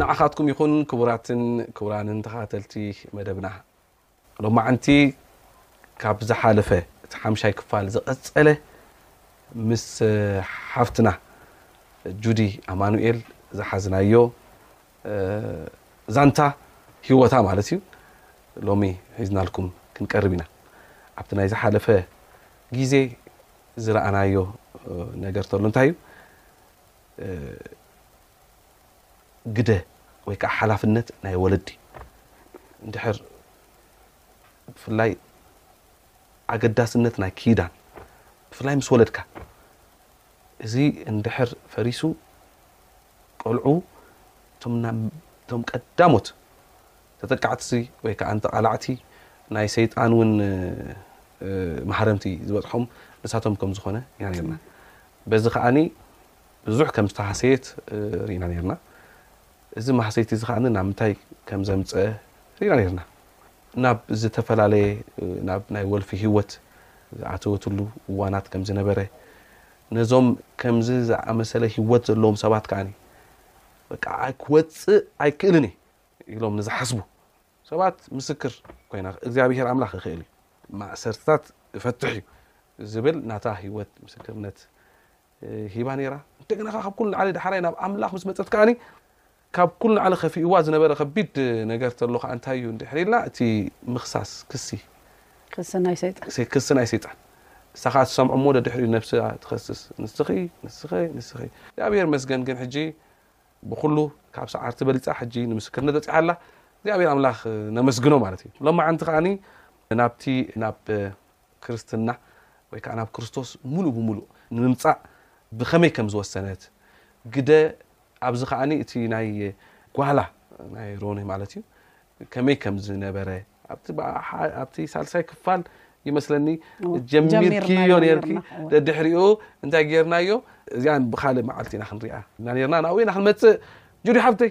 ንዓኻትኩም ይኹን ክቡራትን ክቡራንን ተኸታተልቲ መደብና ሎማዓንቲ ካብ ዝሓለፈ እቲ ሓምሻይ ክፋል ዝቐፀለ ምስ ሓፍትና ጁዲ ኣማኑኤል ዝሓዝናዮ ዛንታ ህይወታ ማለት እዩ ሎሚ ሒዝናልኩም ክንቀርብ ኢና ኣብቲ ናይ ዝሓለፈ ግዜ ዝረኣናዮ ነገር ተሎ እንታይ እዩ ግደ ወይ ከኣ ሓላፍነት ናይ ወለዲ እንድሕር ብፍላይ ኣገዳስነት ናይ ኪዳን ብፍላይ ምስ ወለድካ እዚ እንድሕር ፈሪሱ ቆልዑ እቶም ቀዳሞት ተጠቃዕትሲ ወይ ከኣ ተቓላዕቲ ናይ ሰይጣን እውን ማህረምቲ ዝበጽሖም ንሳቶም ከም ዝኾነ ኢና ነርና በዚ ከኣ ብዙሕ ከም ዝተሃሰየት ርኢና ኔርና። እዚ ማህሰይቲ እዚ ከኣ ናብ ምንታይ ከም ዘምጸ ርኢና ኔርና። ናብ ዝተፈላለየ ናብ ናይ ወልፊ ህይወት ዝኣተወትሉ እዋናት ከም ዝነበረ፣ ነዞም ከምዚ ዝኣመሰለ ህይወት ዘለዎም ሰባት ከኣ በቃ ክወጽእ ኣይክእልን እየ ኢሎም ንዝሓስቡ ሰባት ምስክር ኮይና እግዚኣብሄር ኣምላኽ ይኽእል እዩ ማእሰርትታት እፈትሕ እዩ ዝብል ናታ ህይወት ምስክርነት ሂባ ነይራ። እንደገና ከኣ ካብ ኩሉ ንላዕሊ ዳሕራይ ናብ ኣምላኽ ምስ መጸት ከኣ ካብ ኩሉ ንላዕሊ ከፊእዋ ዝነበረ ከቢድ ነገር ተሎ ከኣ እንታይ እዩ እንድሕሪ ኢልና እቲ ምኽሳስ ክሲ ክሲ ናይ ሰይጣን ክሲ ናይ ሰይጣን ንሳ ከኣ ትሰምዖ እሞ ደድሕሪኡ ነብሳ ትኸስስ ንስኺ ንስኺ ንስኺ እግዚኣብሔር መስገን ግን ሕጂ ብኩሉ ካብ ሰዓርቲ በሊጻ ሕጂ ንምስክርነት በጺሓ ኣላ እግዚኣብሔር ኣምላኽ ነመስግኖ ማለት እዩ ሎማዓንቲ ከኣ ናብቲ ናብ ክርስትና ወይ ከኣ ናብ ክርስቶስ ምሉእ ብምሉእ ንምምጻእ ብኸመይ ከም ዝወሰነት ግደ ኣብዚ ከኣ እቲ ናይ ጓላ ናይ ሮኒ ማለት እዩ ከመይ ከም ዝነበረ ኣብቲ ሳልሳይ ክፋል ይመስለኒ ጀሚርክዮ ነርኪ ደድሕሪኡ እንታይ ጌርናዮ እዚኣ ብካልእ መዓልቲ ኢና ክንሪኣ እና ኔርና ናብኡ ኢና ክንመፅእ ጁዲ ሓብተይ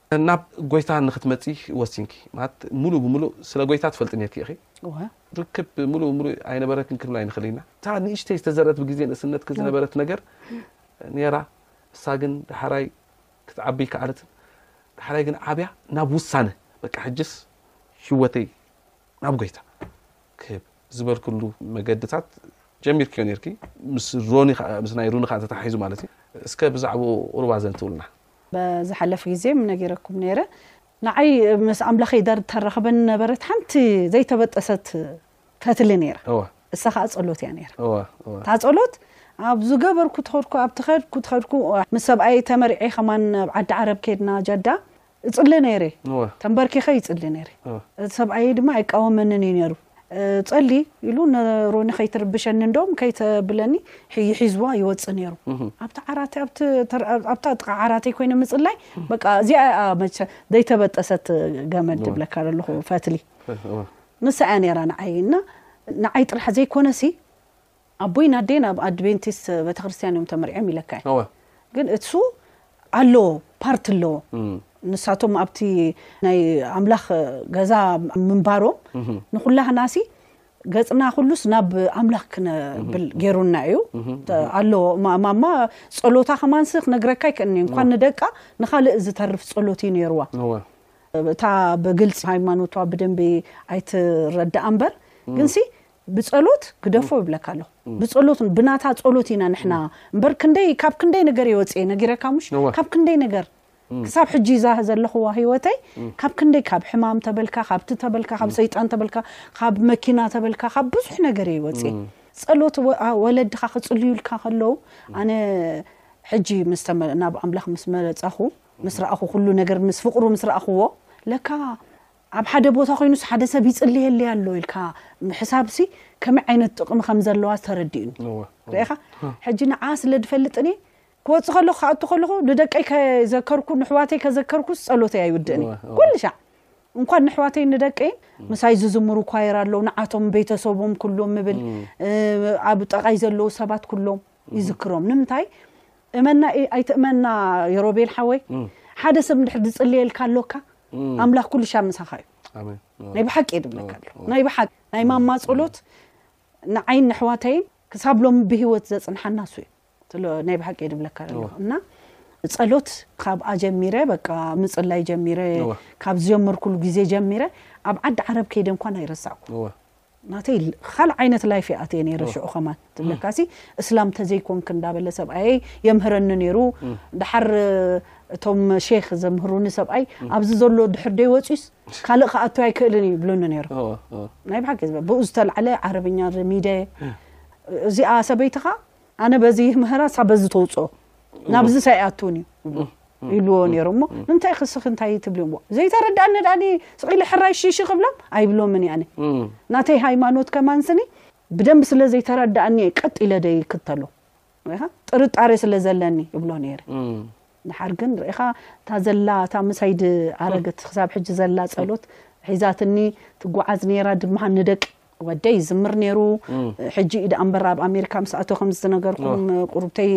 ናብ ጎይታ ንክትመጺ ወሲንኪ ማለት ሙሉእ ብሙሉእ ስለ ጎይታ ትፈልጢ ኔርኪ ኢኺ። እወ። ርክብ ሙሉእ ብሙሉእ ኣይነበረክን ክንብል ኣይንኽእልን ኢና። እታ ንእሽተይ ዝተዘርኣት ብግዜ ንእስነትኪ ዝነበረት ነገር ኔራ፣ እሳ ግን ዳሕራይ ክትዓቢ ኣይከኣለትን። ዳሕራይ ግን ዓብያ ናብ ውሳነ በቃ ሕጅስ ሂወተይ ናብ ጎይታ ክህብ ዝበልክሉ መገድታት ጀሚርክዮ ኔርኪ፣ ምስ ሮኒ ምስ ናይ ሩኒ ከኣ ተተሓሒዙ ማለት እዩ። እስከ ብዛዕብኡ ቁሩብ ኣዘንትውልና። ዝሓለፈ ግዜ ም ነጊረኩም ነይረ ንዓይ ምስ ኣምላኸይ ዳር ተራኽበኒ ነበረት ሓንቲ ዘይተበጠሰት ፈትሊ ነይራ እወ እሳ ከኣ ጸሎት እያ ነይራ እወ እወ እታ ጸሎት ኣብ ዝገበርኩ ትኸድኩ ኣብ ትኸድኩ ትኸድኩ ምስ ሰብኣይ ተመሪዔ ከማን ኣብ ዓዲ ዓረብ ከድና ጀዳ እጽሊ ነይረ እወ ተንበርኪኸ ይጽሊ ነይረ እወ እቲ ሰብኣየይ ድማ ኣይቃወመንን እዩ ነይሩ ጸልይ ኢሉ ንሮኒ ከይትርብሸኒ እንዶም ከይተብለኒ ይሒዝዋ ይወጽእ ነይሩ ኣብቲ ዓራተይ ኣብታ ጥቃ ዓራተይ ኮይነ ምጽላይ በቃ እዚኣ እያ መቸ ዘይተበጠሰት ገመድ ድብለካ ዘለኹ ፈትሊ ንሳ እያ ነይራ ንዓይ እና ንዓይ ጥራሕ ዘይኮነሲ ኣቦይን ኣደይን ኣብ ኣድቬንቲስት ቤተክርስትያን እዮም ተመርዕዮም ኢለካ እየ እወ ግን እሱ ኣሎ ፓርት ኣለዎ ንሳቶም ኣብቲ ናይ ኣምላኽ ገዛ ምንባሮም ንኩላህናሲ ገጽና ኩሉስ ናብ ኣምላኽ ክነብል ገይሩና እዩ ኣሎ ማ- ማማ ጸሎታ ከማንሲ ክነግረካ ይክእልኒ እንኳን ንደቃ ንኻልእ ዝተርፍ ጸሎት እዩ ነይርዋ እወ እታ ብግልጺ ሃይማኖቷ ብደንቢ ኣይትረዳእ እምበር ግንሲ ብጸሎት ግደፎ ይብለካ ኣሎ ብጸሎት ብናታ ጸሎት ኢና ንሕና እምበር ክንደይ ካብ ክንደይ ነገር የወጽኤ ነጊረካ ሙሽ ካብ ክንደይ ነገር ክሳብ ሕጂ እዛ ዘለኹዋ ህይወተይ ካብ ክንደይ ካብ ሕማም ተበልካ ካብቲ ተበልካ ካብ ሰይጣን ተበልካ ካብ መኪና ተበልካ ካብ ብዙሕ ነገር እየ ወፅእ ጸሎት ወለድኻ ክጽልዩልካ ከለዉ ኣነ ሕጂ ናብ ኣምላኽ ምስ መረጻኹ ምስ ረኣኹ ኩሉ ነገር ምስ ፍቕሩ ምስ ረኣኹዎ ለካ ኣብ ሓደ ቦታ ኮይኑስ ሓደ ሰብ ይጽልየለይ ኣሎ ኢልካ ምሕሳብሲ ከመይ ዓይነት ጥቕሚ ከም ዘለዋስ ተረዲኡኒ። እወ እወ ርኤኻ እ ሕጂ ንዓ ስለ ድፈልጥ እኔ ክወጽእ ከለኹ ክኣቱ ከለኹ ንደቀይ ከዘከርኩ ንሕዋተይ ከዘከርኩስ ጸሎተይ ኣይውድእን እወ እየ እወ ኩሉ ሻዕ እንኳን ንሕዋተይን ንደቀይን ምሳይ ዝዝምሩ ኳየር ኣለዉ ንዓቶም ቤተሰቦም ኩሎም እብል እ ኣብ ጠቓይ ዘለዉ ሰባት ኩሎም ይዝክሮም ንምንታይ እመና ኣይትእመና የሮቤል ሓወይ ሓደ ሰብ እንድሕር ዝጽልየልካ ኣሎካ ኣምላኽ ኩሉ ሻብ ምሳኻ እዩ ናይ ብሓቂ የድብለካ ኣሎ ናይ ብሓቂ ናይ ማማ ጸሎት ንዓይን ንሕዋተይን ክሳብ ሎም ብሂወት ዘጽንሓና እሱ እዩ ናይ ብሓቂ የድብለካ ኣሎ እና ጸሎት ካብኣ ጀሚረ በቃ ምጽላይ ጀሚረ ካብ ዝጀመርኩሉ ግዜ ጀሚረ ኣብ ዓዲ ዓረብ ከይደ እንኳን ኣይረሳዕኩ ናተይ ካልእ ዓይነት ላይፍ እየ ኣትየ ነይረ ሽዑ ከማን ትብለካሲ እስላም ተዘይኮንክ እንዳበለ ሰብኣየይ የምህረኒ ነይሩ ድሓር እቶም ሼክ ዘምህሩኒ ሰብኣይ ኣብዚ ዘሎ ድሕር ደይ ወፅዩስ ካልእ ክኣቱ ኣይክእልን እዩ ይብሉኒ ነይሩ ናይ ብሓቂ ብኡ ዝተላዕለ ዓረብኛ ርሚደ እዚኣ ሰበይትኻ ኣነ በዚ ይምህራ እሳ በዚ ተውፅኦ ናብዚ ሳይኣትውን እዩ ይብሉ ይብልዎ ነይሮም እሞ እንታይ ክስኺ እንታይ ትብሊ እሞ ዘይተረዳእኒ ድኣ ስቕ ኢለ ሕራይ ሽሺ ክብሎም ኣይብሎምን እየ ኣነ ናተይ ሃይማኖት ከማን ስኒ ብደንብ ስለ ዘይተረዳእኒ እየ ቀጥ ኢለ ደይክተሎ ጥርጣሬ ስለ ዘለኒ ይብሎ ነይረ ድሓር ግን ርኢኻ እታ ዘላ እታ ምሳይ ድኣረገት ክሳብ ሕጂ ዘላ ጸሎት ሒዛትኒ ትጓዓዝ ኔራ ድማሃ ንደቂ ወደይ ይዝምር ኔሩ ሕጂ እዩ ድኣ እምበር ኣብ ኣሜሪካ ምስ ኣቶ ከም ዝነገርኩም ቁርብተይ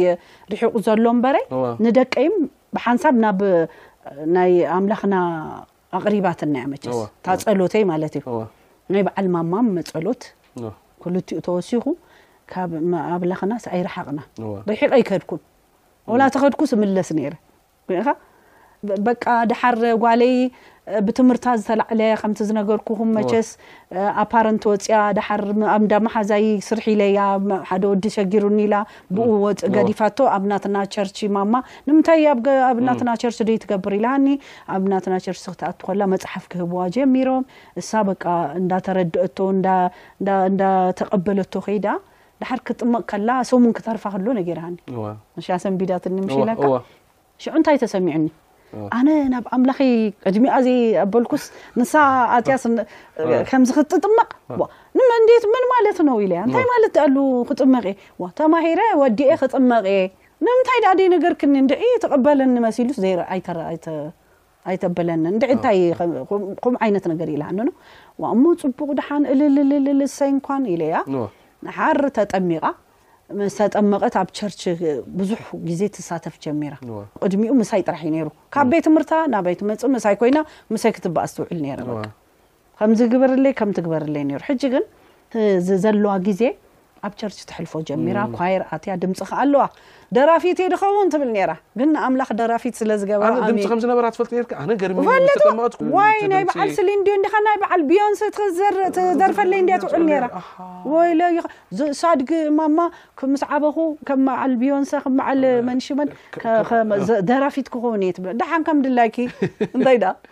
ርሒቑ ዘሎ እምበረ ንደቀይም ብሓንሳብ ናብ ናይ ኣምላኽና ኣቕሪባትና እያ መቸስ እታ ጸሎተይ ማለት እዩ ናይ በዓል ማማም ጸሎት ክልቲኡ ተወሲኹ ካብ ኣምላኽናስ ኣይረሓቕና ርሒቐ ኣይከድኩን ወላ ተኸድኩስ እምለስ ነይረ ሪኢኻ በቃ ደሓር ጓለይ ብትምህርታ ዝተላዕለ ከምቲ ዝነገርኩኹም መቸስ ኣፓረንት ወፅያ ደሓር ኣብ እንዳ መሓዛይ ስርሒ ኢለያ ሓደ ወዲ ሸጊሩኒ ኢላ ብኡ ወፅ ገዲፋቶ ኣብ ናትና ቸርች ማማ ንምንታይ ኣብ ናትና ቸርች ደይ ትገብር ኢላኒ ኣብ ናትና ቸርች ክትኣቱ ከላ መፅሓፍ ክህብዋ ጀሚሮም እሳ በቃ እንዳተረድአቶ እንዳተቐበለቶ ከይዳ ድሓር ክትጥመቕ ከላ ሰሙን ክተርፋ ከሎ ነጊራኒ እሺ ኣሰንቢዳትኒ ምሽ ኢለካ ሽዑ እንታይ ተሰሚዑኒ ኣነ ናብ ኣምላኸይ ዕድሚኣ ዘይኣበልኩስ ንሳ ኣትያስ ከምዚ ክትጥመቕ እንዴት ምን ማለት ነው ኢለያ እንታይ ማለት ኣሉ ክጥመቕ እየ ተማሂረ ወዲኤ ክጥመቕ እየ ንምንታይ ደኣ ደይ ነገርክኒ እንድዒ ተቐበለኒ መሲሉስ ኣይተ ኣይተበለኒ እንድዒ እንታይ ከምኡ ዓይነት ነገር ኢላኒ ን ዋእሞ ፅቡቕ ድሓን እልልልልል እሰይ እንኳን ኢለያ ን ንሓር ተጠሚቓ ምስ ተጠመቐት ኣብ ቸርች ብዙሕ ግዜ ትሳተፍ ጀሚራ ን ቕድሚኡ ምሳይ ጥራሕ እዩ ነይሩ ካብ ቤት ትምህርታ ናበይ ትመፅእ ምሳይ ኮይና ምሳይ ክትበኣስ ትውዕል ነይራ በቃ ከምዚ ግበርለይ ከም ትግበርለይ ነይሩ ሕጂ ግን እዚ ዘለዋ ግዜ ኣብ ቸርች ተሕልፎ ጀሚራ ኳየር ኣትያ ድምጺ ከኣ ኣለዋ ደራፊት እየ ድኸውን ትብል ነይራ ግን ንኣምላኽ ደራፊት ስለ ዝገበራ ኣነ ድምጺ ኣሜን ከም ዝነበራ ትፈልጥ ነርካ ኣነ ገርሚኒ ምስ ፈልጥዋ ተቀመጥኩ ዋይ እቲ ናይ ድምጺ በዓል ስሊን ድዩ እንዲኻ ናይ በዓል ቢዮንሰ ትዘር- ትደርፈለይ እንድያ ትውዕል ትውዕል ነይራ ነይራ ኣሃ ወይለ ይኸ- ዝ- ሳድግ ማማ ክ- ምስ ዓበኹ ከም በዓል ቢዮንሰ ከም በዓል መንሽመን ከ- ከ- ዘ- ደራፊት ክኸውን እየ ትብል ደሓን ከም ድላይኪ እንታይ ደኣ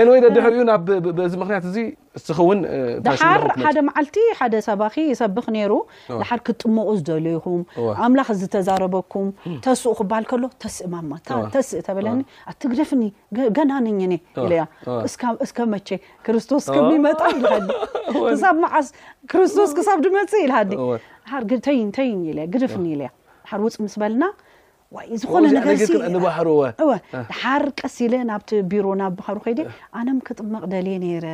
ኤንወይ ደድሕሪኡ ናብ በዚ ምክንያት እዚ እስኺ እውን ድሓር ሓደ መዓልቲ ሓደ ሰባኺ ይሰብኽ ነይሩ ድሓር ክትጥመቑ ዝደለይኹም ኣምላኽ ዝተዛረበኩም ተስኡ ክበሃል ከሎ ተስእ ማማ ተስእ ተበለኒ ኣትግደፍኒ ገና ነኝ እኔ ኢለያ እስከ መቼ ክርስቶስ ከሚመጣ ይልሃኒ ክሳብ መዓስ ክርስቶስ ክሳብ ድመፅእ ይልሃኒ ድሓር ተይኝ ተይኝ ኢለያ ግደፍኒ ኢለያ ድሓር ውፅ ምስ በልና ዋይ ዝኾነ ወብዚኣ ነገር ነገርክን ሲ እንባህሮ ወ። እወ እ። ድሓር ቀስ ኢለ ናብቲ ቢሮ ናብ ብሓሩ ከይደ ኣነም ክጥመቕ ደልየ ነይረ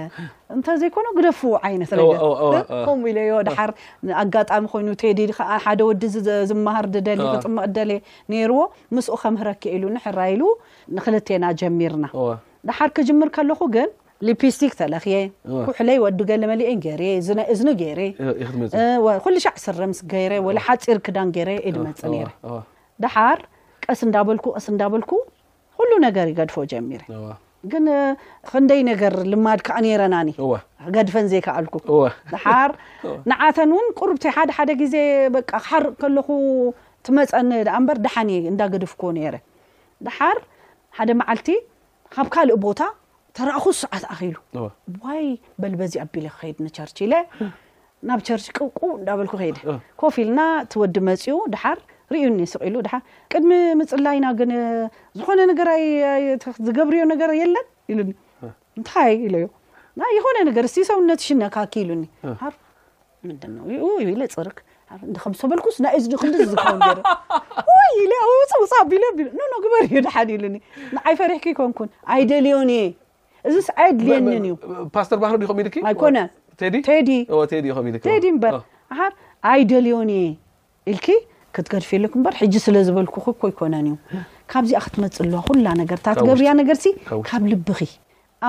እንተ ዘይኮነ ግደፍዎ ዓይነት እወ፣ ነገር እወ፣ እወ፣ እወ። ከምኡ ኢለዮ ድሓር ኣጋጣሚ ኮይኑ ቴዲ ከዓ ሓደ ወዲ ዝ- ዝመሃር ድደሊ እወ። ክጥመቕ ደልየ ነይርዎ ምስኡ ከምህረኪ ኢሉኒ ሕራይ ኢሉ ንክልቴና ጀሚርና እወ። ድሓር ክጅምር ከለኹ ግን ሊፒስቲክ ተለኽየ፣ ኩሕለይ ወዲ ገለ መሊኤን ገይረ፣ ናይ እዝኒ ገይረ፣ ኩልሻዕ ስረ ምስ ገይረ ወላ ሓጺር ክዳን ገይረ እየ ዝመጽእ ነይረ። ደሓር ቀስ እንዳበልኩ ቀስ እንዳበልኩ ኩሉ ነገር ይገድፎ ጀሚረ። ግን ክንደይ ነገር ልማድ ከዓ ነይረናኒ ገድፈን ዘይከኣልኩ ደሓር ንዓተን እውን ቁርብቲ ሓደ ሓደ ግዜ በቃ ክሓርቅ ከለኹ ትመፀኒ ደኣ እምበር ደሓን እየ እንዳገድፍኩ ነይረ። ደሓር ሓደ መዓልቲ ካብ ካልእ ቦታ ተራእኹ ሰዓት ኣኺሉ ዋይ በል በዚ ኣቢለ ክኸይድ ንቸርች ኢለ ናብ ቸርች ቅውቅው እንዳበልኩ ከይደ ኮፍ ኢልና እቲ ወዲ መፂኡ ድሓር ርእዩኒ ስቕ ኢሉ ድሓር ቅድሚ ምፅላይና ግን ዝኾነ ነገር ዝገብርዮ ነገር የለን ኢሉኒ እንታይ ኢለዮ ናይ የሆነ ነገር እስቲ ሰውነትሽን ነካኪ ኢሉኒ ሃር ምንድን ነው ውይ ኢለ ፅርክ እንደ ከም ሰበልኩስ ናይ እዝኒ ክንዲ ዝኸውን ገይረ ውይ ኢለ ውፅ ውፅ ኣቢለ ቢለ ኖ ኖ ግበር እዩ ድሓን ኢሉኒ ንዓይ ፈሪሕኪ ይኮንኩን ኣይደልዮን እየ እዚስ ኣየድልየንን እዩ ፓስተር ባህሩ ዲኹም ኢልኪ ኣይኮነ ቴዲ ቴዲ እዎ ቴዲ ኢኹም ኢልኪ ቴዲ እምበር ኣሓር ኣይደልዮን እየ ኢልኪ ክትገድፊ ኣለኩ እምበር ሕጂ ስለ ዝበልኩኺ እኮ ኣይኮነን እዩ ካብዚኣ ክትመፅእ ኣለዋ ኩላ ነገር እታ ትገብርያ ነገርሲ ካብ ልብኺ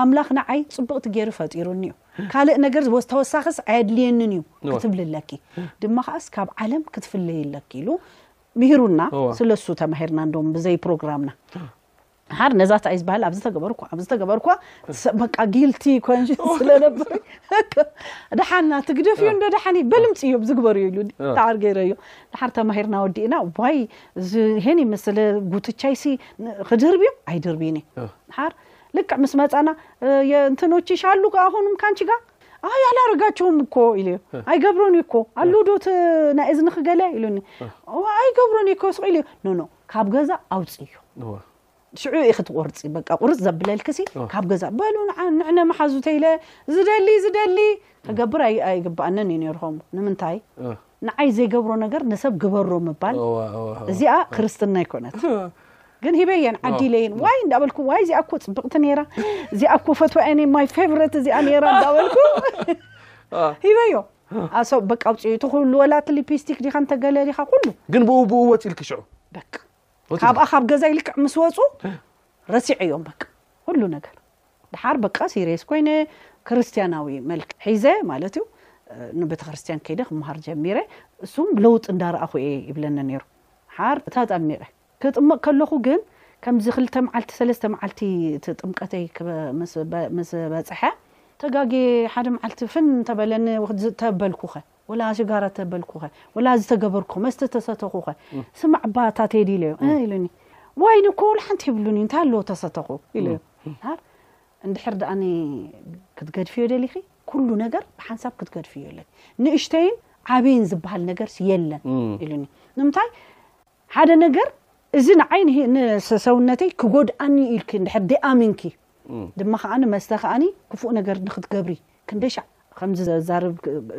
ኣምላኽ ንዓይ ጽብቕቲ ጌሩ ፈጢሩኒ እዩ፣ ካልእ ነገር ተወሳኺስ ኣየድልየንን እዩ ክትብሊ ኣለኪ፣ ድማ ከኣስ ካብ ዓለም ክትፍለዪ ኣለኪ ኢሉ ምሂሩና፣ ስለሱ ተማሂርና እንዶም ብዘይ ፕሮግራምና። ድሓር ነዛ ታይ ዝበሃል ኣብዚ ተገበርኳ ኣብዚ ተገበርኳ በቃ ጊልቲ ኮንሽ ስለነበር ድሓና ትግደፍ እዩ እንዶ ድሓን እዩ በልምፂ እዮም ዝግበሩ እዩ ኢሉኒ ድሓር ገይረዮ ድሓር ተማሂርና ወዲእና ዋይ እዚ ይሄን ይመስለ ጉትቻይሲ ክድርብዮ ኣይድርብይን እዩ ድሓር ልክዕ ምስ መጻና የእንትኖችሽ ኣሉ ኣሁንም ካንቺ ጋር ኣይ ኣላረጋቸውም እኮ ኢሉ ኣይገብሮን እኮ ኣሉ ዶት ናይ እዝንኺ ገለ ኢሉኒ ኣይገብሮን እኮ ስቕ ኢሉ ኖ ኖ ካብ ገዛ ኣውፅእዮ ሽዑ ኢኺ ትቆርፂ በቃ ቁርፅ ዘብለልክሲ ካብ ገዛ በሉ ንዕነ መሓዙተይ ኢለ ዝደሊ ዝደሊ ክገብር ኣይግባእንን እዩ ነይርኹም ንምንታይ ንዓይ ዘይገብሮ ነገር ንሰብ ግበሮ ምባል እዚኣ ክርስትና ኣይኮነት ግን ሂበየን ዓዲ ኢለየን ዋይ እንዳበልኩ ዋይ እዚኣ እኮ ፅብቕቲ ነይራ እዚኣ እኮ ፈትዋ እኔ ማይ ፌቨረት እዚኣ ነይራ እንዳበልኩ ሂበዮ ኣሶ በቃ ኣውፅኡ እቲ ኩሉ ወላ እቲ ሊፕስቲክ ዲኻ እንተገለ ዲኻ ኩሉ ግን ብኡ ብኡ ወፂልኪ ሽዑ በቃ ካብኣ ካብ ገዛይ ልክዕ ምስ ወፁ ረሲዐዮም በቃ ኩሉ ነገር ደሓር በቃ ሲርየስ ኮይነ ክርስትያናዊ መልክዕ ሒዘ ማለት'ዩ ንቤተክርስትያን ከይደ ክመሃር ጀሚረ። እሱም ለውጢ እንዳረኣኹ እየ ይብለኒ ነይሩ። ደሓር ተጠሚቐ። ክጥመቕ ከለኹ ግን ከምዚ ክልተ መዓልቲ ሰለስተ መዓልቲ እቲ ጥምቀተይ ምስ በጽሐ፣ ተጋግየ ሓደ መዓልቲ ፍን እንተበለኒ ተበልኩኸ? ወላ ሽጋራ ተበልኩኸ ወላ እዚ ተገበርኩኸ መስተ ተሰተኹኸ ስማዕ እባ እታ ቴዲ ኢለዮ እ ኢሉኒ ዋይን እኮ ወላ ሓንቲ ይብሉኒ እንታይ ኣለዎ ተሰተኹ ኢለዮ ሃር እንድሕር ደኣኒ ክትገድፍዮ ደሊኺ ኩሉ ነገር ብሓንሳብ ክትገድፍዮ ኣለኪ ንእሽተይን ዓብይን ዝበሃል ነገርስ የለን ኢሉኒ ንምንታይ ሓደ ነገር እዚ ንዓይ ንሰውነተይ ክጎድኣኒ ኢልኪ እንድሕር ደኣሚንኪ ድማ ከዓኒ መስተ ከዓኒ ክፉእ ነገር ንክትገብሪ ክንደይ ሻዕ ከምዚ ዘዛርብ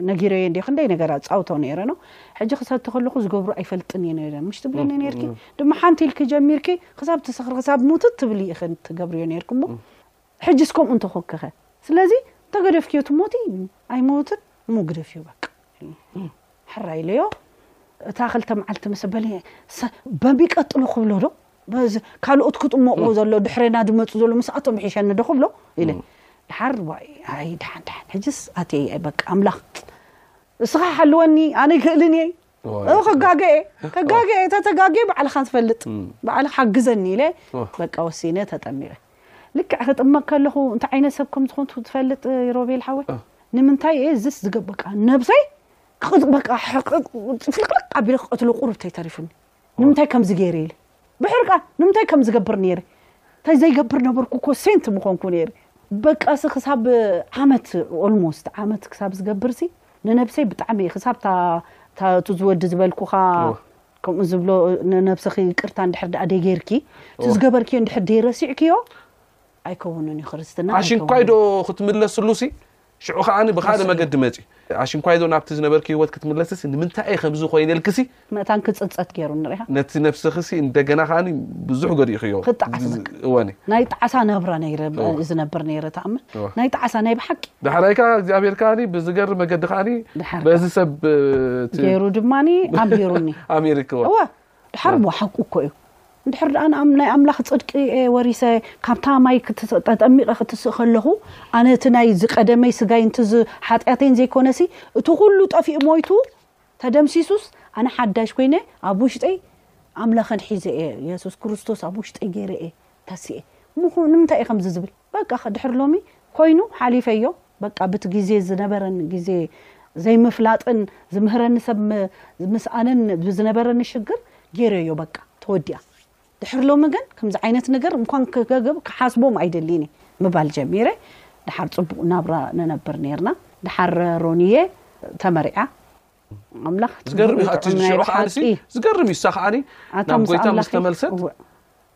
ነጊረዮ እንድየ ክንደይ ነገር ኣጻውቶ ነይረ ነው ሕጂ ክሰቲ ከለኹ ዝገብሮ ኣይፈልጥን እየ ነይረ ምሽ ትብለኒ ነርኪ ድማ ሓንቲ ኢልኪ ጀሚርኪ ክሳብ ትስኽሪ ክሳብ ሙትት ትብሊ ኢኺ ትገብርዮ ነርኪ እሞ ሕጂስ ከምኡ እንተኾንክኸ ስለዚ ተገደፍክዮ ትሞቲ ኣይሞትን እሞ ግደፍዮ በቃ ሕራይ ኢለዮ እታ ክልተ መዓልቲ ምስ በሊ በሚቀጥሎ ክብሎ ዶ በዝ ካልኦት ክጥመቑ ዘሎ ድሕሬና ዝመፁ ዘሎ ምስኣቶም ይሕሸኒ ዶ ክብሎ ኢለ ድሓር ዋይ ኣይ ድሓን ድሓን ሕጅስ ኣትየ እየ በቃ ኣምላኽ እስኻ ሓልወኒ ኣነ ይክእልን እየ ክጋገ እየ ክጋገ እየ ተተጋጌ ባዕልኻ ትፈልጥ ባዕልኻ ሓግዘኒ ኢለ በቃ ወሲነ ተጠሚረ ልክዕ ክጥመቕ ከለኹ እንታይ ዓይነት ሰብ ከም ዝኾንኩ ትፈልጥ ሮቤል ሓወይ ንምንታይ እየ ዝስ ዝገበቃ ነብሰይ በቃ ፍልቅልቅ ኣቢለ ክቀትሎ ቁርብተይ ተሪፉኒ ንምንታይ ከምዚ ገይረ ኢለ ብሕርቃን ንምንታይ ከም ዝገብር ነይረ እንታይ ዘይገብር ነበርኩ እኮ ሴንት ምኾንኩ ነይረ በቃሲ ክሳብ ዓመት ኦልሞስት ዓመት ክሳብ ዝገብርሲ ንነብሰይ ብጣዕሚ ክሳብ እቲ ዝወዲ ዝበልኩኻ ከምኡ ዝብሎ ንነብስኺ ቅርታ እንድሕር ደኣ ደይጌርኪ እቲ ዝገበርክዮ እንድሕር ደይረሲዕክዮ ኣይከውንን እዩ ክርስትና ኣሽንኳይ ዶ ክትምለስሉሲ ሽዑ ከኣ ብኻልእ መገዲ መጺኡ፣ ኣሽንኳይ'ዶ ናብቲ ዝነበርኪ ህይወት ክትምለስሲ ንምንታይ'የ ከምዚ ኮይነልኪሲ? መታን ክጽጸት ገይሩኒ ርኢኻ? ነቲ ነፍስኺሲ እንደገና ከኣ ብዙሕ ጎዲእክዮ። ክጠዓስ በቃ። እወኒ። ናይ ጣዕሳ ናብራ ነይረ እወ። ዝነብር ነይረ፣ ትኣምን? እወ። ናይ ጣዕሳ፣ ናይ ብሓቂ። ዳሕራይ ከኣ እግዚኣብሄር ከኣ ብዝገርም መገዲ ከኣ ድሓር ከኣ። በዚ ሰብ እቲ። ገይሩ ድማ ኣምሂሩኒ። ኣምሂሩኪ፣ እወ። እወ። ድሓር እሞ ሓቁ እኮ እዩ እንድሕር ደኣ ናይ ኣምላኽ ጽድቂ እየ ወሪሰ ካብታ ማይ ተጠሚቐ ክትስእ ከለኹ ኣነ እቲ ናይ ዝቀደመይ ስጋይ ንቲ ሓጢኣተይን ዘይኮነሲ እቲ ኩሉ ጠፊኡ ሞይቱ ተደምሲሱስ ኣነ ሓዳሽ ኮይነ ኣብ ውሽጠይ ኣምላኸን ሒዘ እየ የሱስ ክርስቶስ ኣብ ውሽጠይ ገይረ እየ ተስኤ ምኹ ንምንታይ ኢዩ ከምዚ ዝብል በቃ ድሕሪ ሎሚ ኮይኑ ሓሊፈዮ በቃ ብቲ ግዜ ዝነበረኒ ግዜ ዘይምፍላጥን ዝምህረኒ ሰብ ም- ምስኣንን ብዝነበረኒ ሽግር ጌረዮ በቃ ተወዲኣ ድሕሪ ሎሚ ግን ከምዚ ዓይነት ነገር እንኳን ክገግብ ክሓስቦም ኣይደልይን እየ ምባል ጀሚረ ድሓር ጽቡቅ ናብራ ንነብር ኔርና ድሓር ሮኒየ ተመሪዓ ኣምላኽ ጽቡቅ ዝገርም እዩ እዩ እቲ ጥዑም ናይ ሽዑ ከዓንሲ ብሓቂ ዝገርም እዩ እሳ ከዓኒ ኣታ ናብ ምስ ጎይታ ምስ ኣምላኺ ተመልሰት እወ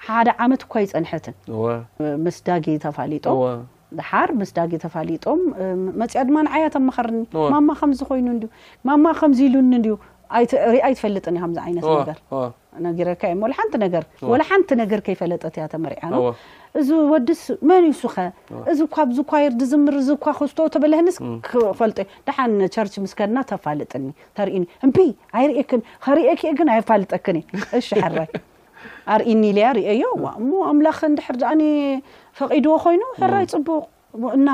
ሓደ ዓመት እኳ ኣይጸንሐትን እወ ምስ ዳጊ ተፋሊጦም እወ ድሓር ምስ ዳጊ ተፋሊጦም እም፣ መጺኣ ድማ ንዓይ እያ ተማኸርኒ እወ። ማማ ከምዚ ኮይኑ እንድዩ ማማ ከምዚ ኢሉኒ እንድዩ ኣይት- ሪኣ ኣይትፈልጥን እያ ከምዚ ዓይነት እወ ነገር እወ ነጊረካ እየ እሞ ወላ ሓንቲ ነገር እወ። ወላ ሓንቲ ነገር ከይፈለጠት እያ ተመሪዓ ነው እወ እዚ ወድስ መን እዩ ሱኸ እዚ እኳ ኣብዚ ኳየር ዝዝምር እዚ እኳ ክስቶ ተበለህንስ ክፈልጦ እዩ ደሓን ቸርች ምስ ከድና ተፋልጥኒ ተርእኒ እምቢ ኣይርእክን ከርእየኪ እየ ግን ኣየፋልጠክን እየ እሺ ሕራይ ኣርእይኒ ኢለያ ርእየዮ ዋእ እሞ ኣምላኽ እንድሕር ድኣኒ ፈቒድዎ ኮይኑ ሕራይ ጽቡቕ እና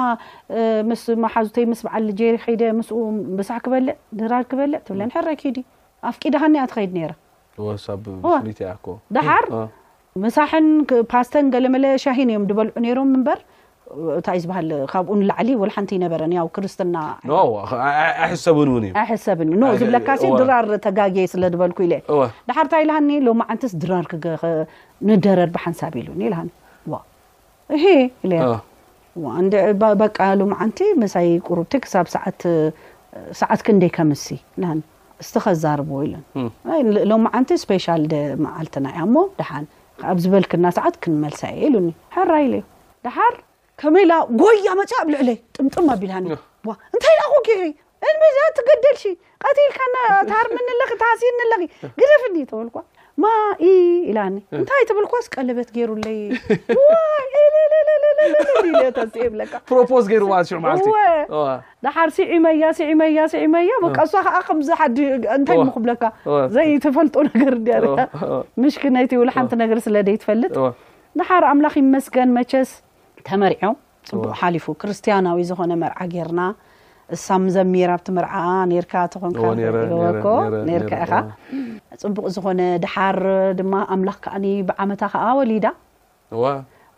ምስ መሓዙተይ ምስ በዓል ልጀይ ከይደ ምስኡ ምሳሕ ክበልዕ ድራር ክበልዕ ትብለን ሕራይ ኪዲ ኣፍቂድሃኒ እያ ትኸይድ ነይራ ወሳብ እዋ። ፍሊት እያ እኮ ድሓር እ። ምሳሕን ክ- ፓስተን ገለመለ ሻሂን እዮም ድበልዑ ነይሮም እምበር እታይ ዝባሃል ካብኡ ንላዕሊ ወልሓንቲ ኣይነበረን ያው ክርስትና ኖ ኣይሕሰብን እውን እዩ ኣይሕሰብን ኖ ዝብለካሲ ድራር ተጋጌ ስለ ዝበልኩ ኢለ ድሓር እንታይ ኢልሃኒ ሎማዓንትስ ድራር ንደረር ብሓንሳብ ኢሉኒ ኢልሃኒ ዋ እሄ ኢለ በቃ ሎማዓንቲ ምሳይ ቁሩብቲ ክሳብ ሰዓት ሰዓት ክንደይ ከምሲ ኢልሃኒ እስቲ ከዛርቦ ኢለን ሎማዓንቲ ስፔሻል መዓልትና እያ እሞ ድሓን ኣብ ዝበልክና ሰዓት ክንመልሳ እየ ኢሉኒ ሕራይ ኢለዮ ደሓር ከመይ ኢላ ጎያ መፅያ ኣብ ልዕለይ ጥምጥም ኣቢላኒ ዋ እንታይ ኢላ ኮኪኺ እንብዛ ትገደልሺ ቀቲልካና ታርምኒ ኣለኺ ታሲኒ ኣለኺ ግደፍኒ ተበልኳ ማኢ ኢላኒ እንታይ ትብል ኳስ ቀለበት ገይሩለይ ተስብለካ ፕሮፖዝ ገይሩ ማለት ሽዑ መዓልቲ ደሓር ስዒመያ ስዒመያ ስዒመያ በቃ እሷ ከዓ ከምዚ ሓዲ እንታይ እሞ ክብለካ ዘይተፈልጦ ነገር እንዲያ ምሽኪነይቲ ውላ ሓንቲ ነገር ስለ ዘይትፈልጥ ድሓር ኣምላኽ ይመስገን መቸስ ተመርዕዮም ጽቡቅ ሓሊፉ ክርስትያናዊ ዝኮነ መርዓ ጌርና እሳ ምዘሚር ኣብቲ መርዓኣ ኔርካ ተኮንካ ወኮ ኔርካ ኢካ ጽቡቅ ዝኮነ ድሓር ድማ ኣምላኽ ከኣኒ ብዓመታ ከኣ ወሊዳ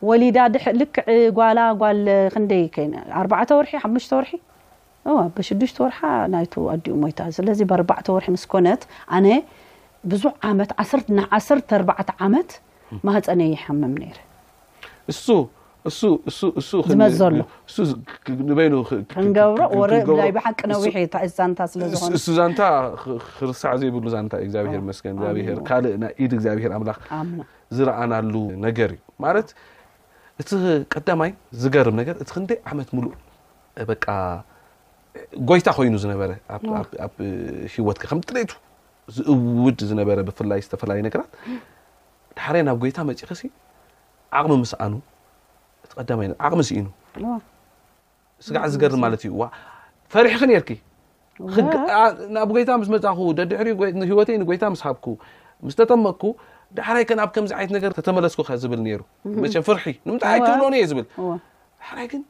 ወሊዳ ልክዕ ጓላ ጓል ክንደይ ኣርባዕተ ወርሒ ሓሙሽተ ወርሒ እወ ኣብ ሽዱሽተ ወርሓ ናይቱ ኣዲኡ ሞይታ ስለዚ በርባዕተ ወርሒ ምስ ኮነት ኣነ ብዙሕ ዓመት ዓሰርተ ን ዓሰርተ ኣርባዕተ ዓመት ማህጸነይ ይሓምም ነይረ። እሱ እሱ እሱ እሱ ክን- ዝመዘሉ። እሱ ዝ- ክ- ንበይኑ ክ- ክ- ክንገብሮ ክ- ወረ ክንገብሮ- ናይ ብሓቂ እሱ- ነዊሕ እዩ ታይስ ዛንታ ስለ እሱ- ዝኾነ እሱ ዛንታ ክ- ክርሳዕ ዘይብሉ ዛንታ እዩ እግዚኣብሄር ኦ፣ መስገን እግዚኣብሄር ኣሜን። ካልእ ናይ ኢድ እግዚኣብሄር ኣምላኽ ኣምና ዝረኣናሉ ነገር እዩ ማለት እቲ ቀዳማይ ዝገርም ነገር እቲ ክንደይ ዓመት ሙሉእ በቃ ጎይታ ኮይኑ ዝነበረ ኣብ ሂወትካ ከም ድሌቱ ዝእውድ ዝነበረ ብፍላይ ዝተፈላለዩ ነገራት ዳሕራይ ናብ ጎይታ መጺኺ ዓቕሚ ምስኣኑ እቲ ቀዳማይ ዓቕሚ ስኢኑ ስጋዕ ዝገርም ማለት እዩ ፈሪሕኺ ነርኪ ናብ ጎይታ ምስ መጻኹ ደድሕሪ ህይወተይ ንጎይታ ምስ ሃብኩ ምስ ተጠመቅኩ ዳሕራይ ከ ናብ ከምዚ ዓይነት ነገር ተተመለስኩ ከ ዝብል ነይሩ መቸም ፍርሒ ንምንታይ ኣይትብሎን እየ ዝብል ዳሕራይ ግን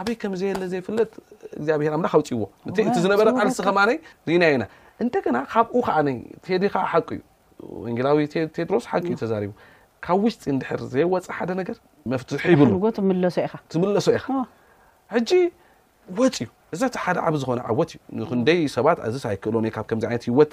ኣበይ ከም ዘየለ ዘይፍለጥ እግዚኣብሔር ኣምላኽ ኣውፅዎ እቲ ዝነበረ ቃልሲ ከማነ ርኢናዮ ኢና እንደገና ካብኡ ከዓ ቴዲ ከዓ ሓቂ እዩ ወንጌላዊ ቴድሮስ ሓቂ እዩ ተዛሪቡ ካብ ውሽጢ እንድሕር ዘይወፀ ሓደ ነገር መፍትሒ ይብሉ ትምለሶ ኢኻ ትምለሶ ኢኻ ሕጂ ወፅ እዩ እዚ እቲ ሓደ ዓብ ዝኾነ ዓወት እዩ ንክንደይ ሰባት ኣዝስ ኣይክእሎን እየ ካብ ከምዚ ዓይነት ህይወት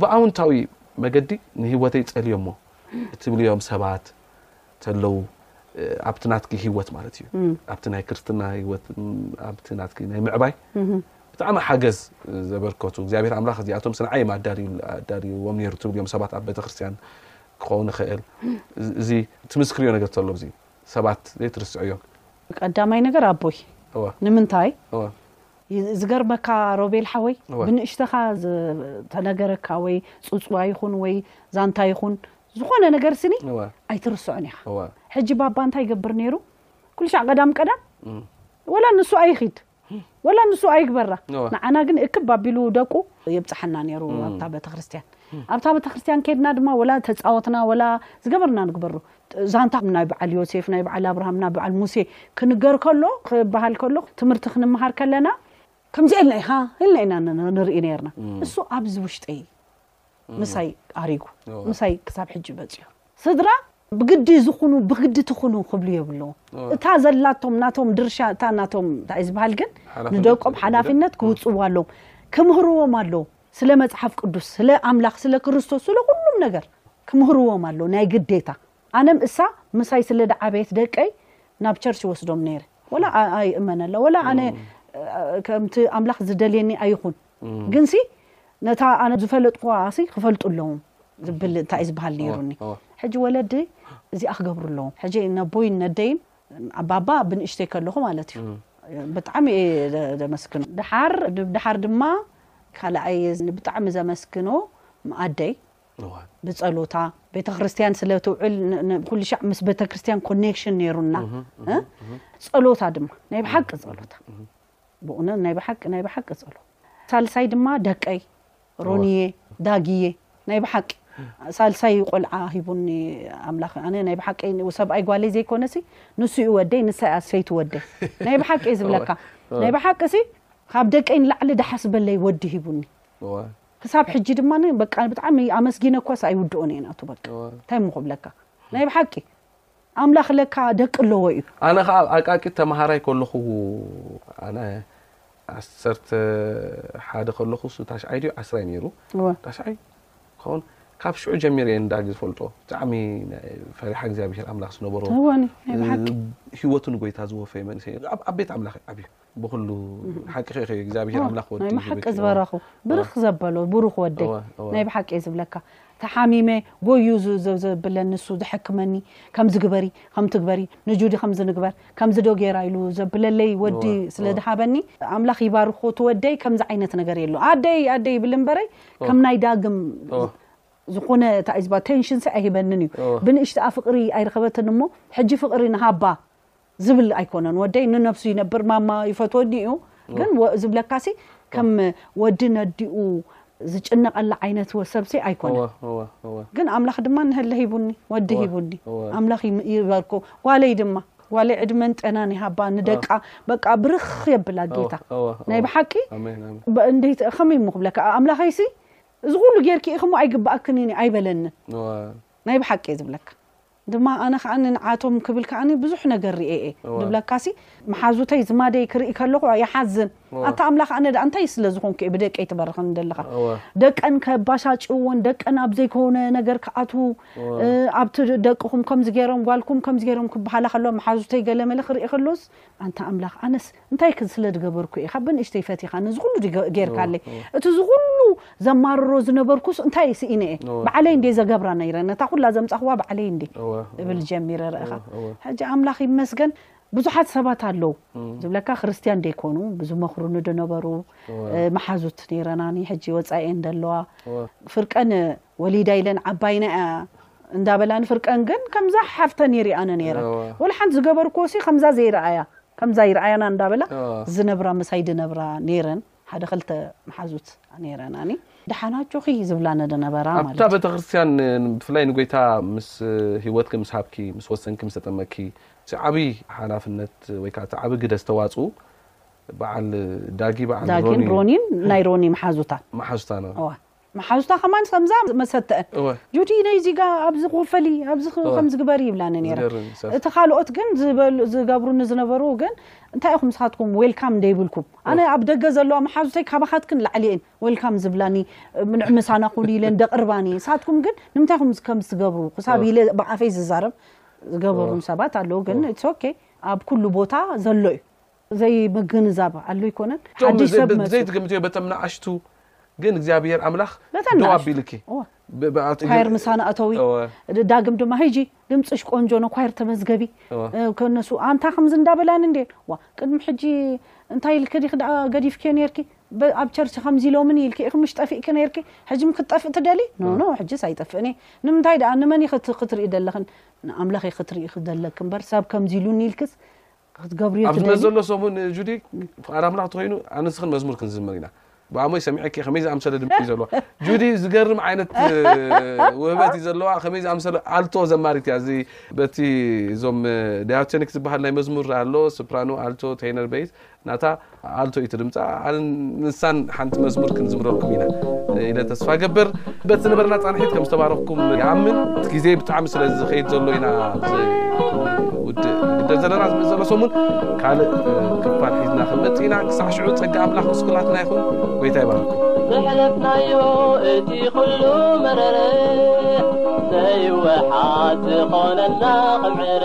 ብኣውንታዊ መገዲ ንሂወተይ ጸልዮሞ እትብልዮም ሰባት ተለው ኣብቲ ናትኪ ሂወት ማለት እዩ ኣብቲ ናይ ክርስትና ሂወት ኣብቲ ናትኪ ናይ ምዕባይ ብጣዕሚ ሓገዝ ዘበርከቱ እግዚኣብሔር ኣምላኽ እዚኣቶም ስንዓ እዮም ኣዳልዎም ነይሩ ትብልዮም ሰባት ኣብ ቤተክርስትያን ክኸውን ይኽእል እዚ ትምስክርዮ ነገር ተሎ እዚ ሰባት ዘይትርስዕዮ ቀዳማይ ነገር ኣቦይ ንምንታይ ዝገርመካ ሮቤል ሓወይ ብንእሽተኻ ዝተነገረካ ወይ ፅፅዋ ይኹን ወይ ዛንታ ይኹን ዝኾነ ነገር ስኒ ኣይትርስዖን ኢኻ ሕጂ ባባ እንታይ ይገብር ነይሩ ኩልሻዕ ቀዳም ቀዳም ወላ ንሱ ኣይኺድ ወላ ንሱ ኣይግበራ ንዓና ግን እክብ ኣቢሉ ደቁ የብፅሓና ነይሩ ኣብታ ቤተክርስትያን ኣብታ ቤተክርስትያን ከድና ድማ ወላ ተፃወትና ወላ ዝገበርና ንግበሩ ዛንታ ናይ በዓል ዮሴፍ፣ ናይ በዓል ኣብርሃም፣ ናይ በዓል ሙሴ ክንገር ከሎ፣ ክበሃል ከሎ፣ ትምህርቲ ክንመሃር ከለና፣ ከምዚኣ ኢልና ኢኻ ኢልና ኢና ንርኢ ኔርና። እሱ ኣብዚ ውሽጠይ ምሳይ ኣሪጉ፣ ምሳይ ክሳብ ሕጂ በጽሑ። ስድራ ብግዲ ዝኹኑ ብግዲ ትኹኑ ክብሉ የብለዎም። እታ ዘላቶም ናቶም ድርሻ እታ ናቶም እንታይ እዩ ዝበሃል ግን ንደቆም ሓላፍነት ክውጽዋ ኣለዎም። ክምህርዎም ኣለዎም። ስለ መጽሓፍ ቅዱስ ስለ ኣምላኽ ስለ ክርስቶስ ስለ ኩሉም ነገር ክምህርዎም ኣሎ ናይ ግዴታ ኣነም እሳ ምሳይ ስለ ድዓበየት ደቀይ ናብ ቸርች ይወስዶም ነይረ ወላ ኣ- ኣይእመነላ ወላ ኣነ እ፣ ከምቲ ኣምላኽ ዝደልየኒ ኣይኹን ግንሲ ነታ ኣነ ዝፈለጥኩዋ ሲ ክፈልጡ ኣለዎም ዝብል እንታይ እዩ ዝበሃል ነይሩኒ ሕጂ ወለዲ እዚኣ ክገብሩ ኣለዎም ሕጂ ነቦይን ነደይን ባባ ብንእሽተይ ከለኹ ማለት እዩ ብጣዕሚ እየ ዘመስግኖ ድሓር ድሓር ድማ ካልኣይ ብጣዕሚ ዘመስግኖ ኣደይ ብጸሎታ ቤተክርስትያን ስለ ትውዕል ኩሉ ሻዕ ምስ ቤተክርስትያን ኮኔክሽን ነይሩና ጸሎታ ድማ ናይ ብሓቂ ጸሎታ ብኡነት ናይ ብሓቂ ናይ ብሓቂ ጸሎት ሳልሳይ ድማ ደቀይ ሮኒየ ዳጊየ ናይ ብሓቂ ሳልሳይ ቆልዓ ሂቡኒ ኣምላኽ ኣነ ናይ ብሓቂ ሰብኣይ ጓለይ ዘይኮነሲ ንሱ እዩ ወደይ ንሳ እያ ሰይቲ ወደይ ናይ ብሓቂ እየ ዝብለካ ናይ ብሓቂ ሲ ካብ ደቀይ ንላዕሊ ደሓስ በለይ ወዲ ሂቡኒ ክሳብ ሕጂ ድማ በቃ ብጣዕሚ ኣመስጊነ እኳስ ኣይውድኦን እየ ናቱ በቃ እንታይ እሞ ክብለካ ናይ ብሓቂ ኣምላክ ለካ ደቂ ኣለዎ እዩ። ኣነ ከኣ ኣብ ኣቃቂ ተማሃራይ ከለኩ ኣነ ዓሰርተ ሓደ ከለኩ እሱ ታሽዓይ ድዩ ዓስራይ ነይሩ ታሽዓይ ክኸውን ካብ ሽዑ ጀሚረ እየ ንዳጊ ዝፈልጦ ብጣዕሚ ፈሪሓ እግዚኣብሄር ኣምላክ ዝነበሮ ሂወቱ ንጎይታ ዝወፈየ መንእሰይ ኣብ ቤት ኣምላክ እዩ ዓብዩ ብኩሉ ሓቂ ከ እግዚኣብሄር ኣምላኽ ወዲ ናይ ብሓቂ ዝበረኹ ብርኽ ዘበሎ ብሩኽ ወደይ ናይ ብሓቂ እየ ዝብለካ ተሓሚመ ጎዩ ዘብለ ንሱ ዝሐክመኒ ከምዚ ግበሪ ከም ትግበሪ ንጁዲ ከምዚ ንግበር ከምዚ ዶ ገይራ ኢሉ ዘብለለይ ወዲ ስለ ዝሃበኒ ኣምላኽ ይባርኹ ትወደይ ከምዚ ዓይነት ነገር የሎ ኣደይ ኣደይ ይብል እምበረይ ከም ናይ ዳግም ዝኾነ እንታይ ዝባ ቴንሽንሲ ኣይህበንን እዩ ብንእሽተኣ ፍቅሪ ኣይረኸበትን እሞ ሕጂ ፍቅሪ ንሃባ ዝብል ኣይኮነን ወደይ ንነብሱ ይነብር ማማ ይፈትወኒ እዩ ግን ወ- ዝብለካሲ ከም ወዲ ነዲኡ ዝጭነቐላ ዓይነት ወ- ሰብሲ ኣይኮነ እወ እወ እወ ግን ኣምላኽ ድማ ንህለ ሂቡኒ ወዲ እወ፣ ሂቡኒ እወ። ኣምላኽ ይም- ይበርኮ ጓለይ ድማ ጓለይ ዕድመን ጤናን ይሃባ ንደቃ በቃ ብርኽ የብላ ጌታ እወ፣ እወ። ናይ ብሓቂ ኣሜን ኣሜን በ- እንዴት ከመይ እሞ ክብለካ ኣምላኸይሲ እዚ ኩሉ ጌርኪ ኢኺ እሞ ኣይግባኣክን እዩ ኣይበለንን እወ ናይ ብሓቂ እየ ዝብለካ ድማ ኣነ ከኣ ንዓቶም ክብል ከኣ ብዙሕ ነገር ሪኤ እየ ንብለካሲ መሓዙተይ ዝማደይ ክርኢ ከለኩ ይሓዝን ኣታ ኣምላክ ኣነ ደኣ እንታይ ስለ ዝኮንኩ እየ ብደቀይ ትበርኸኒ ዘለካ ደቀን ከባሻጭዎን ደቀን ኣብ ዘይኮነ ነገር ክኣትዉ ኣብቲ ደቅኩም ከምዚ ገይሮም ጓልኩም ከምዚ ገይሮም ክበሃላ ከለዋ መሓዙተይ ገለመለ ክርኢ ከሎስ ኣንታ ኣምላክ ኣነስ እንታይ ክን ስለ ድገበርኩ ኢካ በንእሽተይ ፈቲካ ነዚ ኩሉ ድዩ ገርካለይ እቲ እዚ ኩሉ ዘማርሮ ዝነበርኩስ እንታይ ስኢነ እየ ባዕለይ እንድየ ዘገብራ ነይረ ነታ ኩላ ዘምጻክዋ ባዕለይ እንድየ እብል ጀሚረ ረእካ ሕጂ ኣምላክ ይመስገን ብዙሓት ሰባት ኣለው ዝብለካ ክርስትያን ደይኮኑ ብዝመኽሩኒ ድነበሩ መሓዙት ነይረናኒ ሕጂ ወፃኤን ደለዋ ፍርቀን ወሊዳ ኢለን ዓባይና እያ እንዳበላ ንፍርቀን ግን ከምዛ ሓፍተን ይሪኣነ ነይረን ወላ ሓንቲ ዝገበርክዎሲ ከምዛ ዘይረኣያ ከምዛ ይረኣያና እንዳበላ ዝነብራ ምሳይ ድነብራ ነይረን ሓደ ክልተ መሓዙት ነይረናኒ ደሓናጆኺ ዝብላነ ድነበራ ማለት ኣብታ ቤተክርስትያን ብፍላይ ንጎይታ ምስ ህይወትኪ ምስ ሃብኪ ምስ ወሰንኪ ምስ ተጠመኪ እቲ ዓብዪ ሓላፍነት ወይ ከዓ እቲ ዓብዪ ግደ ዝተዋፅኡ በዓል ዳጊ በዓል ዳጊን ሮኒን ናይ ሮኒ መሓዙታ መሓዙታ ነው መሓዙታ ከማን ከምዛ መሰተአን እወ ጁዲ ነይ ዚጋ ኣብዚ ክወፈሊ ኣብዚ ክ- እወ። ከምዚ ግበሪ ይብላኒ ነይረ ዝገርም እዩ ሰብ። እቲ ካልኦት ግን ዝበሉ- ዝገብሩኒ ዝነበሩ ግን እንታይ ኢኹም ንስኻትኩም ዌልካም ደይብልኩም ኣነ ኣብ ደገ ዘለዋ መሓዙተይ ካባኻትክን ላዕሊ እየን ዌልካም ዝብላኒ ምንዕ ምሳና ኩሉ ኢለን ደቕርባኒ እየን ንስኻትኩም ግን ንምንታይ ኢኹም ከምዚ ትገብሩ ክሳብ ኢለ ብኣፈይ ዝዛረብ ዝገበሩን ሰባት ኣለዉ ግን ኢትስ ኦኬ ኣብ ኩሉ ቦታ ዘሎ እዩ ዘይምግንዛብ ኣሉ ኣይኮነን ሓዲ ሰብ መጹ ብዘይ ትግምትዮ በተም ንኣሽቱ ግን እግዚኣብሔር ኣምላኽ በተን ደው ንኣሽቱ ኣቢልኪ እወ ብኣት ኳየር እግር ምሳና እተዊ እወ ድ- ዳግም ድማ ሂጂ ድምፅሽ ቆንጆ ነው ኳየር ተመዝገቢ እወ እ፣ ከነሱ ኣንታ ከምዚ እንዳበላን እንዴ ዋ ቅድሚ ሕጂ እንታይ ኢልኪ ዲኺ ደኣ ገዲፍኪዮ ነርኪ በ- ኣብ ቸርች ከምዚ ኢሎምኒ ኢልኪ ኢኺ ምሽ ጠፊእኪ ነርኪ ሕጂም ክትጠፍእ ትደሊ ኖ ኖ ሕጂስ ኣይጠፍእን እየ ንምንታይ ደኣ ንመን ኢኺ እቲ ክትርኢ ደለኽን ንኣምላኽ ኢኺ ክትርኢ ደለኪ እምበር ሰብ ከምዚ ኢሉኒ ኢልክስ ክትገብርዮ ኣብዚ ትደሊ ዘሎ ሰብ እውን ጁዲ ፍቃድ ኣምላኽ ተኮይኑ ኣንስኽን መዝሙር ክንዝምር ኢና ብኣሞይ ሰሚዐኪ ከመይ ዝኣምሰለ ድምፂ እዩ ዘለዋ ጁዲ ዝገርም ዓይነት እ፣ ውህበት እዩ ዘለዋ ከመይ ዝኣምሰለ ኣልቶ ዘማሪት እያ እዚ በቲ እዞም ዳያቶኒክ ዝበሃል ናይ መዝሙር ኣሎ ስፕራኖ ኣልቶ ቴነር ቤዝ ናታ ኣልቶ እዩ እቲ ድምጻ። ኣነን ንሳን ሓንቲ መዝሙር ክንዝምረልኩም ኢና ኢለ ተስፋ እገብር። በቲ ዝነበረና ጻንሒት ከም ዝተባረኽኩም ይኣምን። እቲ ግዜ ብጣዕሚ ስለ ዝኸይድ ዘሎ ኢና ኣብዚ ውድእ ንግደድ ዘለና። ዝመጽእ ዘሎ ሰሙን ካልእ ክፋል ሒዝና ክንመጽእ ኢና። ክሳዕ ሽዑ ጸጋ ኣምላኽ ምስ ኩላትና ይኹን። ጎይታ ይባርኩም። ዘሕለፍናዮ እቲ ኩሉ መረረ ዘይወሓት ዝኾነና ኸምዕረ